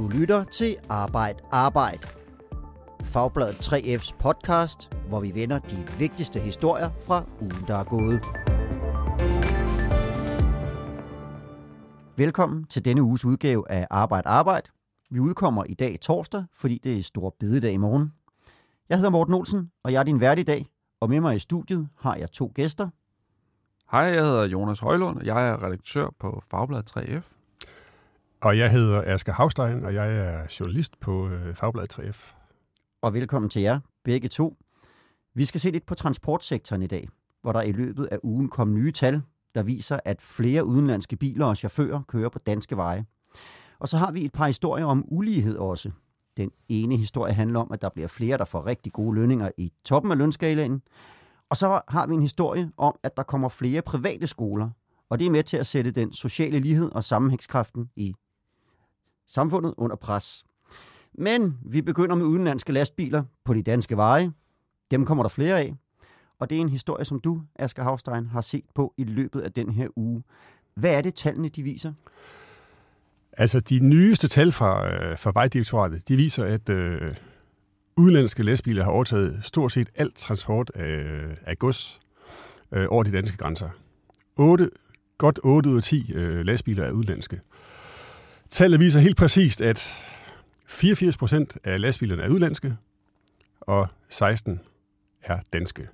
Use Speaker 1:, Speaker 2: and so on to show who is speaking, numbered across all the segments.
Speaker 1: Du lytter til Arbejd Arbejd. Fagbladet 3F's podcast, hvor vi vender de vigtigste historier fra ugen, der er gået. Velkommen til denne uges udgave af Arbejd Arbejd. Vi udkommer i dag torsdag, fordi det er stor bededag i morgen. Jeg hedder Morten Olsen, og jeg er din vært i dag. Og med mig i studiet har jeg to gæster.
Speaker 2: Hej, jeg hedder Jonas Højlund, og jeg er redaktør på Fagbladet 3F.
Speaker 3: Og jeg hedder Asger Havstein, og jeg er journalist på øh, Fagbladet 3F.
Speaker 1: Og velkommen til jer, begge to. Vi skal se lidt på transportsektoren i dag, hvor der i løbet af ugen kom nye tal, der viser, at flere udenlandske biler og chauffører kører på danske veje. Og så har vi et par historier om ulighed også. Den ene historie handler om, at der bliver flere, der får rigtig gode lønninger i toppen af lønskalaen. Og så har vi en historie om, at der kommer flere private skoler, og det er med til at sætte den sociale lighed og sammenhængskraften i samfundet under pres. Men vi begynder med udenlandske lastbiler på de danske veje. Dem kommer der flere af. Og det er en historie, som du, Asger Havstein, har set på i løbet af den her uge. Hvad er det, tallene de viser?
Speaker 3: Altså, de nyeste tal fra, øh, fra Vejdirektoratet, de viser, at øh, udenlandske lastbiler har overtaget stort set alt transport af, af gods øh, over de danske grænser. 8, godt 8 ud af 10 øh, lastbiler er udenlandske. Tallet viser helt præcist, at 84 procent af lastbilerne er udenlandske, og 16 er danske.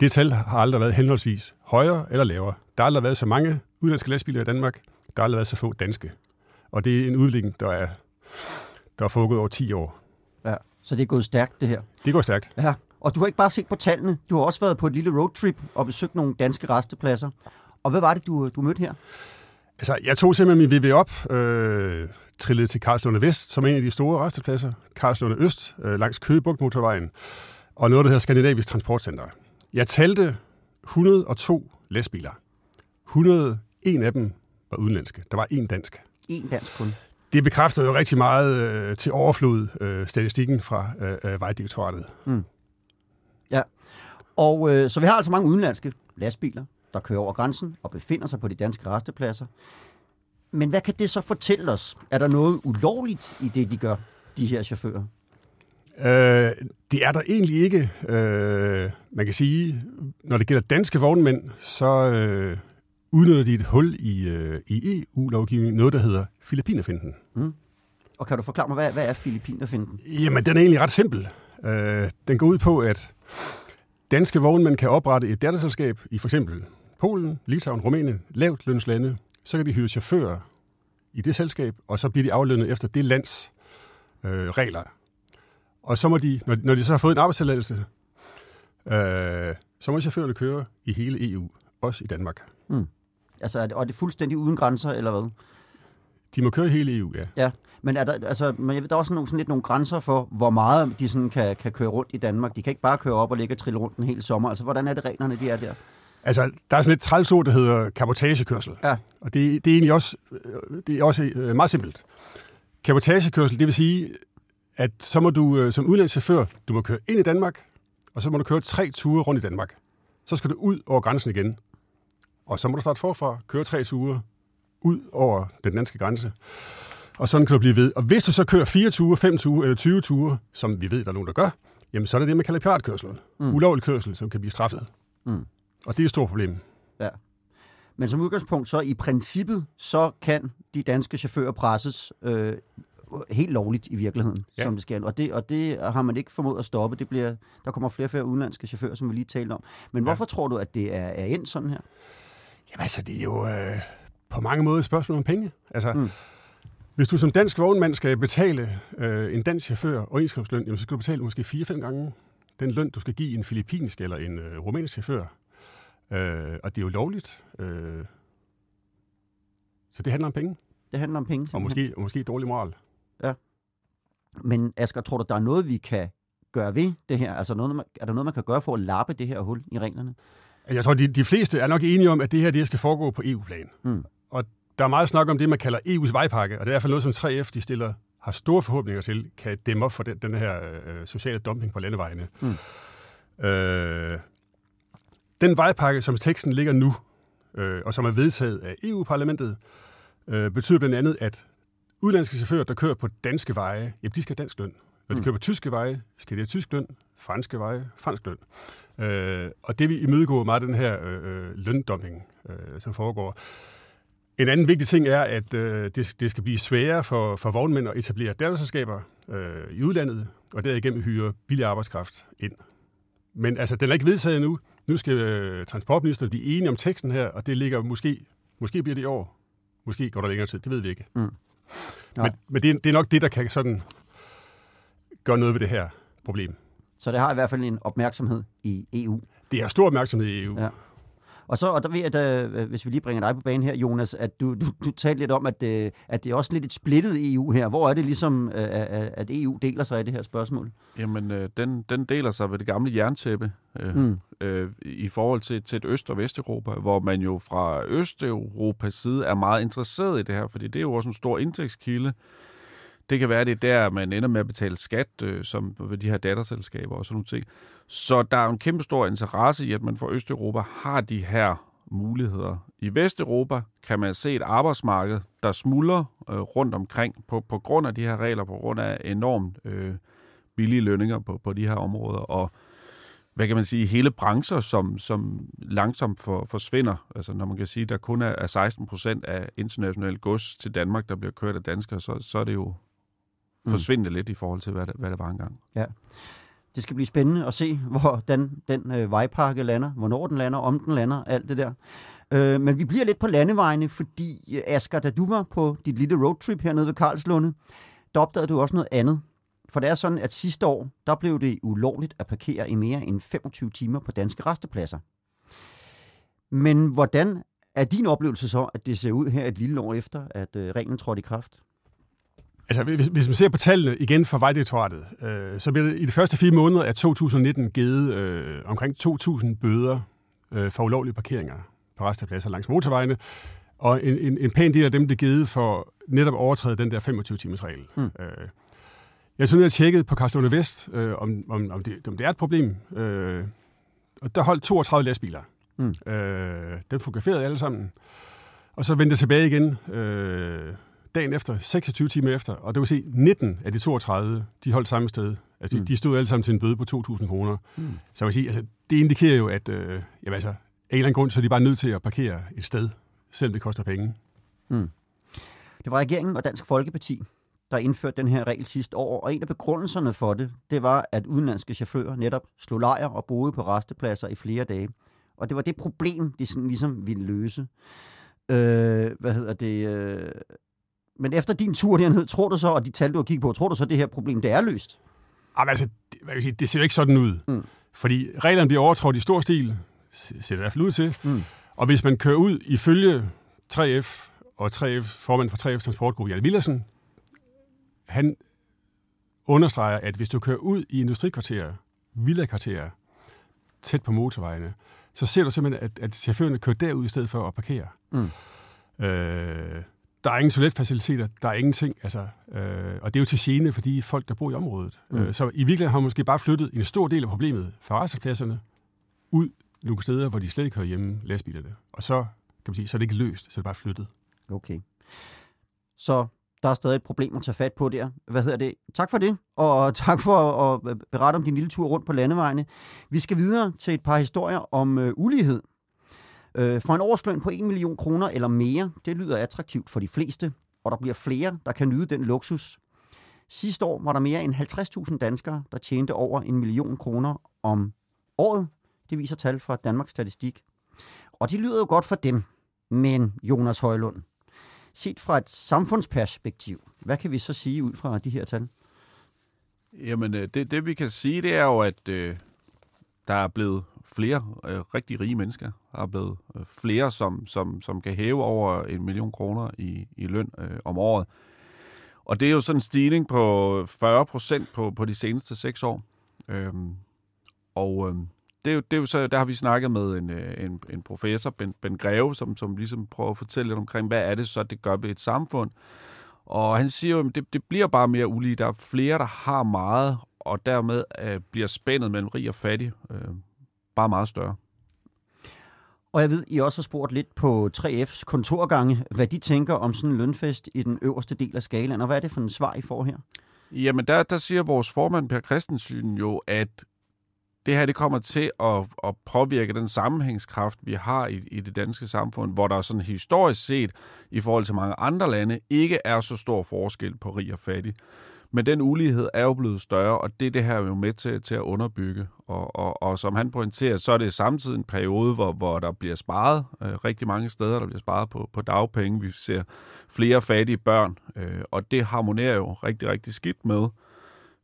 Speaker 3: Det tal har aldrig været henholdsvis højere eller lavere. Der har aldrig været så mange udenlandske lastbiler i Danmark. Der har aldrig været så få danske. Og det er en udvikling, der er, der er foregået over 10 år.
Speaker 1: Ja, så det er gået stærkt, det her.
Speaker 3: Det går stærkt.
Speaker 1: Ja, og du har ikke bare set på tallene. Du har også været på et lille roadtrip og besøgt nogle danske restepladser. Og hvad var det, du, du mødte her?
Speaker 3: Altså, jeg tog simpelthen min VV op, øh, trillede til Karlslunde Vest, som en af de store restepladser, Karlslunde Øst, øh, langs Køgebugt motorvejen, og noget, der hedder Skandinavisk Transportcenter. Jeg talte 102 lastbiler. 101 af dem var udenlandske. Der var en dansk.
Speaker 1: En dansk kun.
Speaker 3: Det bekræftede jo rigtig meget øh, til overflod øh, statistikken fra øh, Vejdirektoratet. Mm.
Speaker 1: Ja, og øh, så vi har altså mange udenlandske lastbiler, der kører over grænsen og befinder sig på de danske restepladser. Men hvad kan det så fortælle os? Er der noget ulovligt i det, de gør, de her chauffører?
Speaker 3: Øh, det er der egentlig ikke. Øh, man kan sige, når det gælder danske vognmænd, så øh, udnytter de et hul i, øh, i EU-lovgivningen, noget der hedder Filippinerfinden. Mm.
Speaker 1: Og kan du forklare mig, hvad, hvad er Filippinerfinden?
Speaker 3: Jamen, den er egentlig ret simpel. Øh, den går ud på, at danske vognmænd kan oprette et datterselskab i for eksempel Polen, Litauen, Rumænien, lavt lønslande. Så kan de hyre chauffører i det selskab, og så bliver de aflønnet efter det lands øh, regler. Og så må de, når, når de så har fået en arbejdstilladelse, øh, så må chaufførerne køre i hele EU, også i Danmark. Mm.
Speaker 1: Altså, og er det fuldstændig uden grænser, eller hvad?
Speaker 3: De må køre i hele EU, ja.
Speaker 1: Ja, men er der, altså, men jeg ved, der er også nogle, sådan lidt nogle grænser for, hvor meget de sådan kan, kan køre rundt i Danmark. De kan ikke bare køre op og ligge og trille rundt en hel sommer. Altså, hvordan er det reglerne, de er der?
Speaker 3: Altså, der er sådan et trælsord, der hedder kabotagekørsel.
Speaker 1: Ja.
Speaker 3: Og det, det er egentlig også, det er også øh, meget simpelt. Kabotagekørsel, det vil sige, at så må du øh, som udlandschauffør, du må køre ind i Danmark, og så må du køre tre ture rundt i Danmark. Så skal du ud over grænsen igen. Og så må du starte forfra, køre tre ture ud over den danske grænse. Og sådan kan du blive ved. Og hvis du så kører fire ture, fem ture eller 20 ture, som vi ved, der er nogen, der gør, jamen så er det det, man kalder piratkørsel. Mm. Ulovlig kørsel, som kan blive straffet. Mm. Og det er et stort problem.
Speaker 1: Ja. Men som udgangspunkt, så i princippet, så kan de danske chauffører presses øh, helt lovligt i virkeligheden, ja. som det sker. Og det, og det har man ikke formået at stoppe. Det bliver, der kommer flere og flere udenlandske chauffører, som vi lige talte om. Men ja. hvorfor tror du, at det er, er endt sådan her?
Speaker 3: Jamen altså, det er jo øh, på mange måder et spørgsmål om penge. Altså, mm. hvis du som dansk vognmand skal betale øh, en dansk chauffør overenskomstløn, jamen, så skal du betale måske 4-5 gange den løn, du skal give en filippinsk eller en øh, rumænsk chauffør. Øh, og det er jo lovligt. Øh, så det handler om penge.
Speaker 1: Det handler om penge.
Speaker 3: Og måske, og måske dårlig moral.
Speaker 1: Ja. Men Asger, tror du, der er noget, vi kan gøre ved det her? Altså, noget, er der noget, man kan gøre for at lappe det her hul i reglerne?
Speaker 3: Jeg tror, de, de fleste er nok enige om, at det her det skal foregå på EU-plan. Mm. Og der er meget snak om det, man kalder EU's vejpakke, og det er i hvert fald noget, som 3F de stiller, har store forhåbninger til, kan dæmme op for den, den her øh, sociale dumping på landevejene. Mm. Øh, den vejpakke, som teksten ligger nu, øh, og som er vedtaget af EU-parlamentet, øh, betyder blandt andet, at Udlandske chauffører, der kører på danske veje, jamen de skal have dansk løn. Når de
Speaker 1: Mm.
Speaker 3: kører på tyske veje, skal de have tysk løn. Franske veje, fransk løn. Øh, og det vil imødegå meget den her øh, øh, løndumping, øh, som foregår. En anden vigtig ting er, at øh, det, det skal blive sværere for, for vognmænd at etablere datterselskaber øh, i udlandet, og derigennem hyre billig arbejdskraft ind. Men altså, den er ikke vedtaget endnu. Nu skal øh, transportministeren blive enige om teksten her, og det ligger måske, måske bliver det i år. Måske går der længere tid, det ved vi ikke.
Speaker 1: Mm. Nej.
Speaker 3: Men, men det, er- det er nok det, der kan sådan gøre noget ved det her problem.
Speaker 1: Så det har i hvert fald en opmærksomhed i EU.
Speaker 3: Det har stor opmærksomhed i EU.
Speaker 1: Ja. Og så, og der ved jeg, at, øh, hvis vi lige bringer dig på banen her, Jonas, at du, du, du talte lidt om, at, øh, at det er også lidt et splittet EU her. Hvor er det ligesom, øh, at EU deler sig i det her spørgsmål?
Speaker 2: Jamen, den, den deler sig ved det gamle jerntæppe øh,
Speaker 1: Mm.
Speaker 2: øh, i forhold til, til et Øst- og Vesteuropa, hvor man jo fra Østeuropas side er meget interesseret i det her, fordi det er jo også en stor indtægtskilde. Det kan være, det er der, man ender med at betale skat, øh, som ved de her datterselskaber og sådan nogle ting. Så der er jo en kæmpe stor interesse i, at man for Østeuropa har de her muligheder. I Vesteuropa kan man se et arbejdsmarked, der smuldrer øh, rundt omkring på, på grund af de her regler, på grund af enormt øh, billige lønninger på, på de her områder, og hvad kan man sige, hele brancher, som, som langsomt for, forsvinder. Altså når man kan sige, at der kun er, er 16 procent af international gods til Danmark, der bliver kørt af danskere, så, så er det jo
Speaker 1: Mm.
Speaker 2: forsvindende lidt i forhold til, hvad det, hvad det var engang.
Speaker 1: Det skal blive spændende at se, hvordan den øh, vejpakke lander, hvornår den lander, om den lander, alt det der. Øh, men vi bliver lidt på landevejene, fordi øh, Asger, da du var på dit lille roadtrip hernede ved Karlslunde, der opdagede du også noget andet. For det er sådan, at sidste år, der blev det ulovligt at parkere i mere end 25 timer på danske restepladser. Men hvordan er din oplevelse så, at det ser ud her et lille år efter, at øh, reglen trådte i kraft?
Speaker 3: Altså, hvis, hvis man ser på tallene igen fra Vejdirektoratet, øh, så bliver det i de første fire måneder af 2019 givet øh, omkring 2.000 bøder øh, for ulovlige parkeringer på restepladser langs motorvejene, og en, en, en pæn del af dem blev givet for netop overtræde den der 25-timers regel.
Speaker 1: Mm.
Speaker 3: Øh, jeg synes, jeg har tjekket på Karlslunde Vest, øh, om, om, om, det, om det er et problem. Øh, og der holdt 32 lastbiler.
Speaker 1: Mm.
Speaker 3: Øh, den fotograferede alle sammen. Og så vendte jeg tilbage igen øh, dagen efter, 26 timer efter, og det vil se, 19 af de 32, de holdt samme sted. Altså,
Speaker 1: Mm.
Speaker 3: mm. de stod alle sammen til en bøde på 2.000 kroner.
Speaker 1: Mm.
Speaker 3: Så jeg vil sige, altså, det indikerer jo, at øh, jamen, altså, af en eller anden grund, så er de bare nødt til at parkere et sted, selvom det koster penge.
Speaker 1: Mm. Det var regeringen og Dansk Folkeparti, der indførte den her regel sidste år, og en af begrundelserne for det, det var, at udenlandske chauffører netop slog lejr og boede på restepladser i flere dage. Og det var det problem, de sådan ligesom ville løse. Øh, hvad hedder det? Øh... Men efter din tur derned, tror du så, og de tal, du har kigget på, tror du så, at det her problem, det er løst?
Speaker 3: Jamen, altså, det, hvad kan sige, det ser jo ikke sådan ud.
Speaker 1: Mm.
Speaker 3: Fordi reglerne bliver overtrådt i stor stil, ser det i hvert fald ud til.
Speaker 1: Mm.
Speaker 3: Og hvis man kører ud ifølge 3F, og 3F, formand for 3F Transportgruppe, Jan Villersen, han understreger, at hvis du kører ud i industrikvarterer, villakvarterer, tæt på motorvejene, så ser du simpelthen, at, at chaufførerne kører derud i stedet for at parkere.
Speaker 1: Mm.
Speaker 3: Øh, der er ingen toiletfaciliteter, der er ingenting. Altså, øh, og det er jo til gene for de folk, der bor i området.
Speaker 1: Mm.
Speaker 3: Øh, så i virkeligheden har man måske bare flyttet en stor del af problemet fra restepladserne ud nogle steder, hvor de slet ikke hører hjemme, lastbilerne. Og så, kan man sige, så er det ikke løst, så er det bare flyttet.
Speaker 1: Okay. Så der er stadig et problem at tage fat på der. Hvad hedder det? Tak for det, og tak for at berette om din lille tur rundt på landevejene. Vi skal videre til et par historier om øh, ulighed. Øh, for en årsløn på 1 million kroner eller mere, det lyder attraktivt for de fleste, og der bliver flere, der kan nyde den luksus. Sidste år var der mere end 50.000 danskere, der tjente over en million kroner om året. Det viser tal fra Danmarks Statistik. Og det lyder jo godt for dem. Men Jonas Højlund, set fra et samfundsperspektiv, hvad kan vi så sige ud fra de her tal?
Speaker 2: Jamen, øh, det, det vi kan sige, det er jo, at øh, der er blevet flere øh, rigtig rige mennesker. Der er blevet øh, flere, som, som, som kan hæve over en million kroner i, i løn øh, om året. Og det er jo sådan en stigning på 40 procent på, på de seneste seks år. Øhm, og øhm, det, er jo, det er jo så, der har vi snakket med en, øh, en, en professor, Ben, ben Greve, som, som ligesom prøver at fortælle lidt omkring, hvad er det så, det gør ved et samfund. Og han siger jo, at det, det bliver bare mere ulige. Der er flere, der har meget, og dermed øh, bliver spændet mellem rig og fattig øh, bare meget større.
Speaker 1: Og jeg ved, I også har spurgt lidt på 3F's kontorgange, hvad de tænker om sådan en lønfest i den øverste del af skalaen, og hvad er det for en svar, I får her?
Speaker 2: Jamen, der, der siger vores formand Per Christensen jo, at det her det kommer til at, at påvirke den sammenhængskraft, vi har i, i det danske samfund, hvor der sådan historisk set, i forhold til mange andre lande, ikke er så stor forskel på rig og fattig. Men den ulighed er jo blevet større, og det er det her jo med til, til at underbygge. Og, og, og som han pointerer, så er det samtidig en periode, hvor, hvor der bliver sparet øh, rigtig mange steder. Der bliver sparet på, på dagpenge. Vi ser flere fattige børn, øh, og det harmonerer jo rigtig, rigtig skidt med,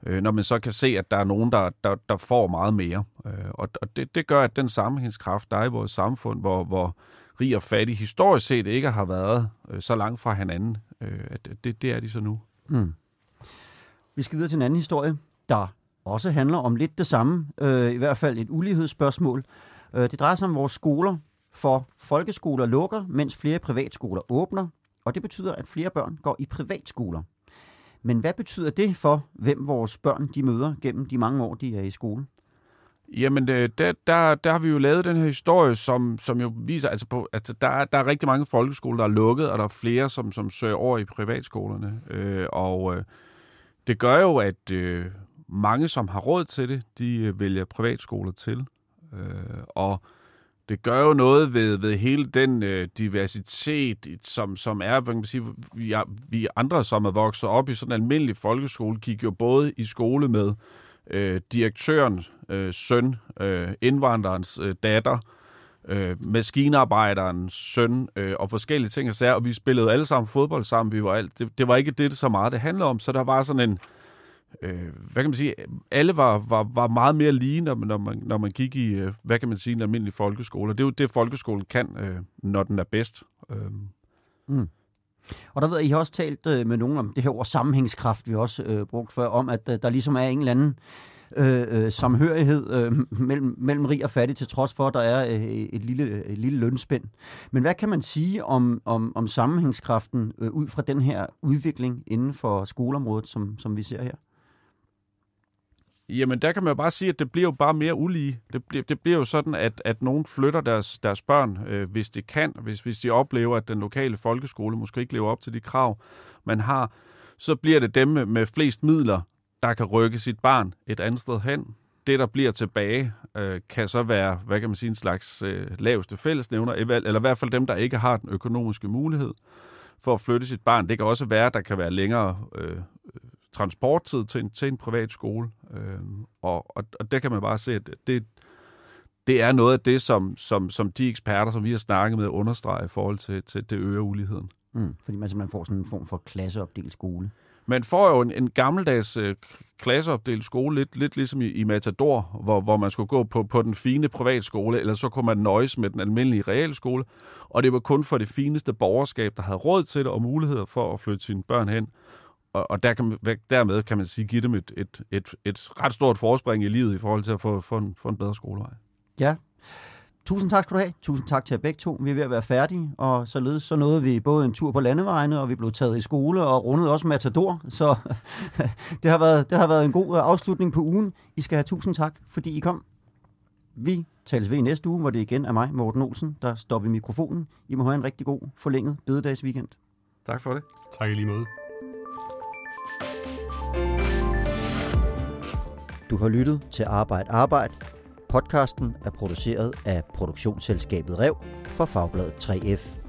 Speaker 2: øh, når man så kan se, at der er nogen, der, der, der får meget mere. Øh, og og det, det gør, at den sammenhængskraft, der er i vores samfund, hvor, hvor rig og fattig historisk set ikke har været øh, så langt fra hinanden, øh, at det, det er de så nu.
Speaker 1: Mm. Vi skal videre til en anden historie, der også handler om lidt det samme, øh, i hvert fald et ulighedsspørgsmål. Øh, det drejer sig om vores skoler, for folkeskoler lukker, mens flere privatskoler åbner, og det betyder, at flere børn går i privatskoler. Men hvad betyder det for, hvem vores børn de møder gennem de mange år, de er i skole?
Speaker 2: Jamen, det, der, der, der har vi jo lavet den her historie, som, som jo viser, altså på, at der, der er rigtig mange folkeskoler, der er lukket, og der er flere, som, som søger over i privatskolerne. Øh, og øh, det gør jo, at øh, mange, som har råd til det, de øh, vælger privatskoler til. Øh, og det gør jo noget ved, ved hele den øh, diversitet, som, som er, hvad kan man sige, vi, er, vi andre, som er vokset op i sådan en almindelig folkeskole, gik jo både i skole med øh, direktøren, øh, søn, øh, indvandrerens øh, datter, øh, maskinarbejderens søn øh, og forskellige ting og sager, og vi spillede alle sammen fodbold sammen. Vi var alt, det, det var ikke det, det så meget det handlede om, så der var sådan en, øh, hvad kan man sige, alle var, var, var meget mere lige, når man, når man, når man gik i, øh, hvad kan man sige, en almindelig folkeskole. Det er jo det, folkeskolen kan, øh, når den er bedst. Øh.
Speaker 1: Mm. Og der ved jeg, I har også talt øh, med nogen om det her ord sammenhængskraft, vi også øh, brugt før, om at øh, der ligesom er en eller anden øh, Øh, øh, samhørighed øh, mellem, mellem rig og fattig, til trods for, at der er øh, et, lille, et lille lønspænd. Men hvad kan man sige om, om, om sammenhængskraften øh, ud fra den her udvikling inden for skoleområdet, som, som vi ser her?
Speaker 2: Jamen, der kan man jo bare sige, at det bliver jo bare mere ulige. Det bliver, det bliver jo sådan, at, at nogen flytter deres, deres børn, øh, hvis de kan, hvis, hvis de oplever, at den lokale folkeskole måske ikke lever op til de krav, man har, så bliver det dem med, med flest midler, der kan rykke sit barn et andet sted hen. Det, der bliver tilbage, øh, kan så være, hvad kan man sige, en slags øh, laveste fællesnævner, eller i hvert fald dem, der ikke har den økonomiske mulighed for at flytte sit barn. Det kan også være, at der kan være længere øh, transporttid til en, til en privat skole. Øh, og, og, og der kan man bare se, at det, det er noget af det, som, som, som de eksperter, som vi har snakket med, understreger i forhold til, til det øger uligheden.
Speaker 1: Mm, fordi man simpelthen får sådan en form for klasseopdelt skole.
Speaker 2: Man får jo en, en gammeldags øh, klasseopdelt skole, lidt, lidt ligesom i, i Matador, hvor, hvor man skulle gå på, på den fine privatskole, eller så kunne man nøjes med den almindelige realskole, og det var kun for det fineste borgerskab, der havde råd til det og muligheder for at flytte sine børn hen. Og, og der kan man, dermed kan man sige, give dem et, et, et, et ret stort forspring i livet i forhold til at få, få, en, få en bedre skolevej.
Speaker 1: Ja, Tusind tak skal du have. Tusind tak til jer begge to. Vi er ved at være færdige, og således så nåede vi både en tur på landevejene, og vi blev taget i skole og rundet også Matador. Så det, har været, det har været en god afslutning på ugen. I skal have tusind tak, fordi I kom. Vi tales ved i næste uge, hvor det igen er mig, Morten Olsen, der står ved mikrofonen. I må have en rigtig god, forlænget bededagsweekend.
Speaker 2: Tak for det.
Speaker 3: Tak i lige måde.
Speaker 1: Du har lyttet til Arbejde Arbejde Podcasten er produceret af produktionsselskabet Rev for Fagbladet 3F.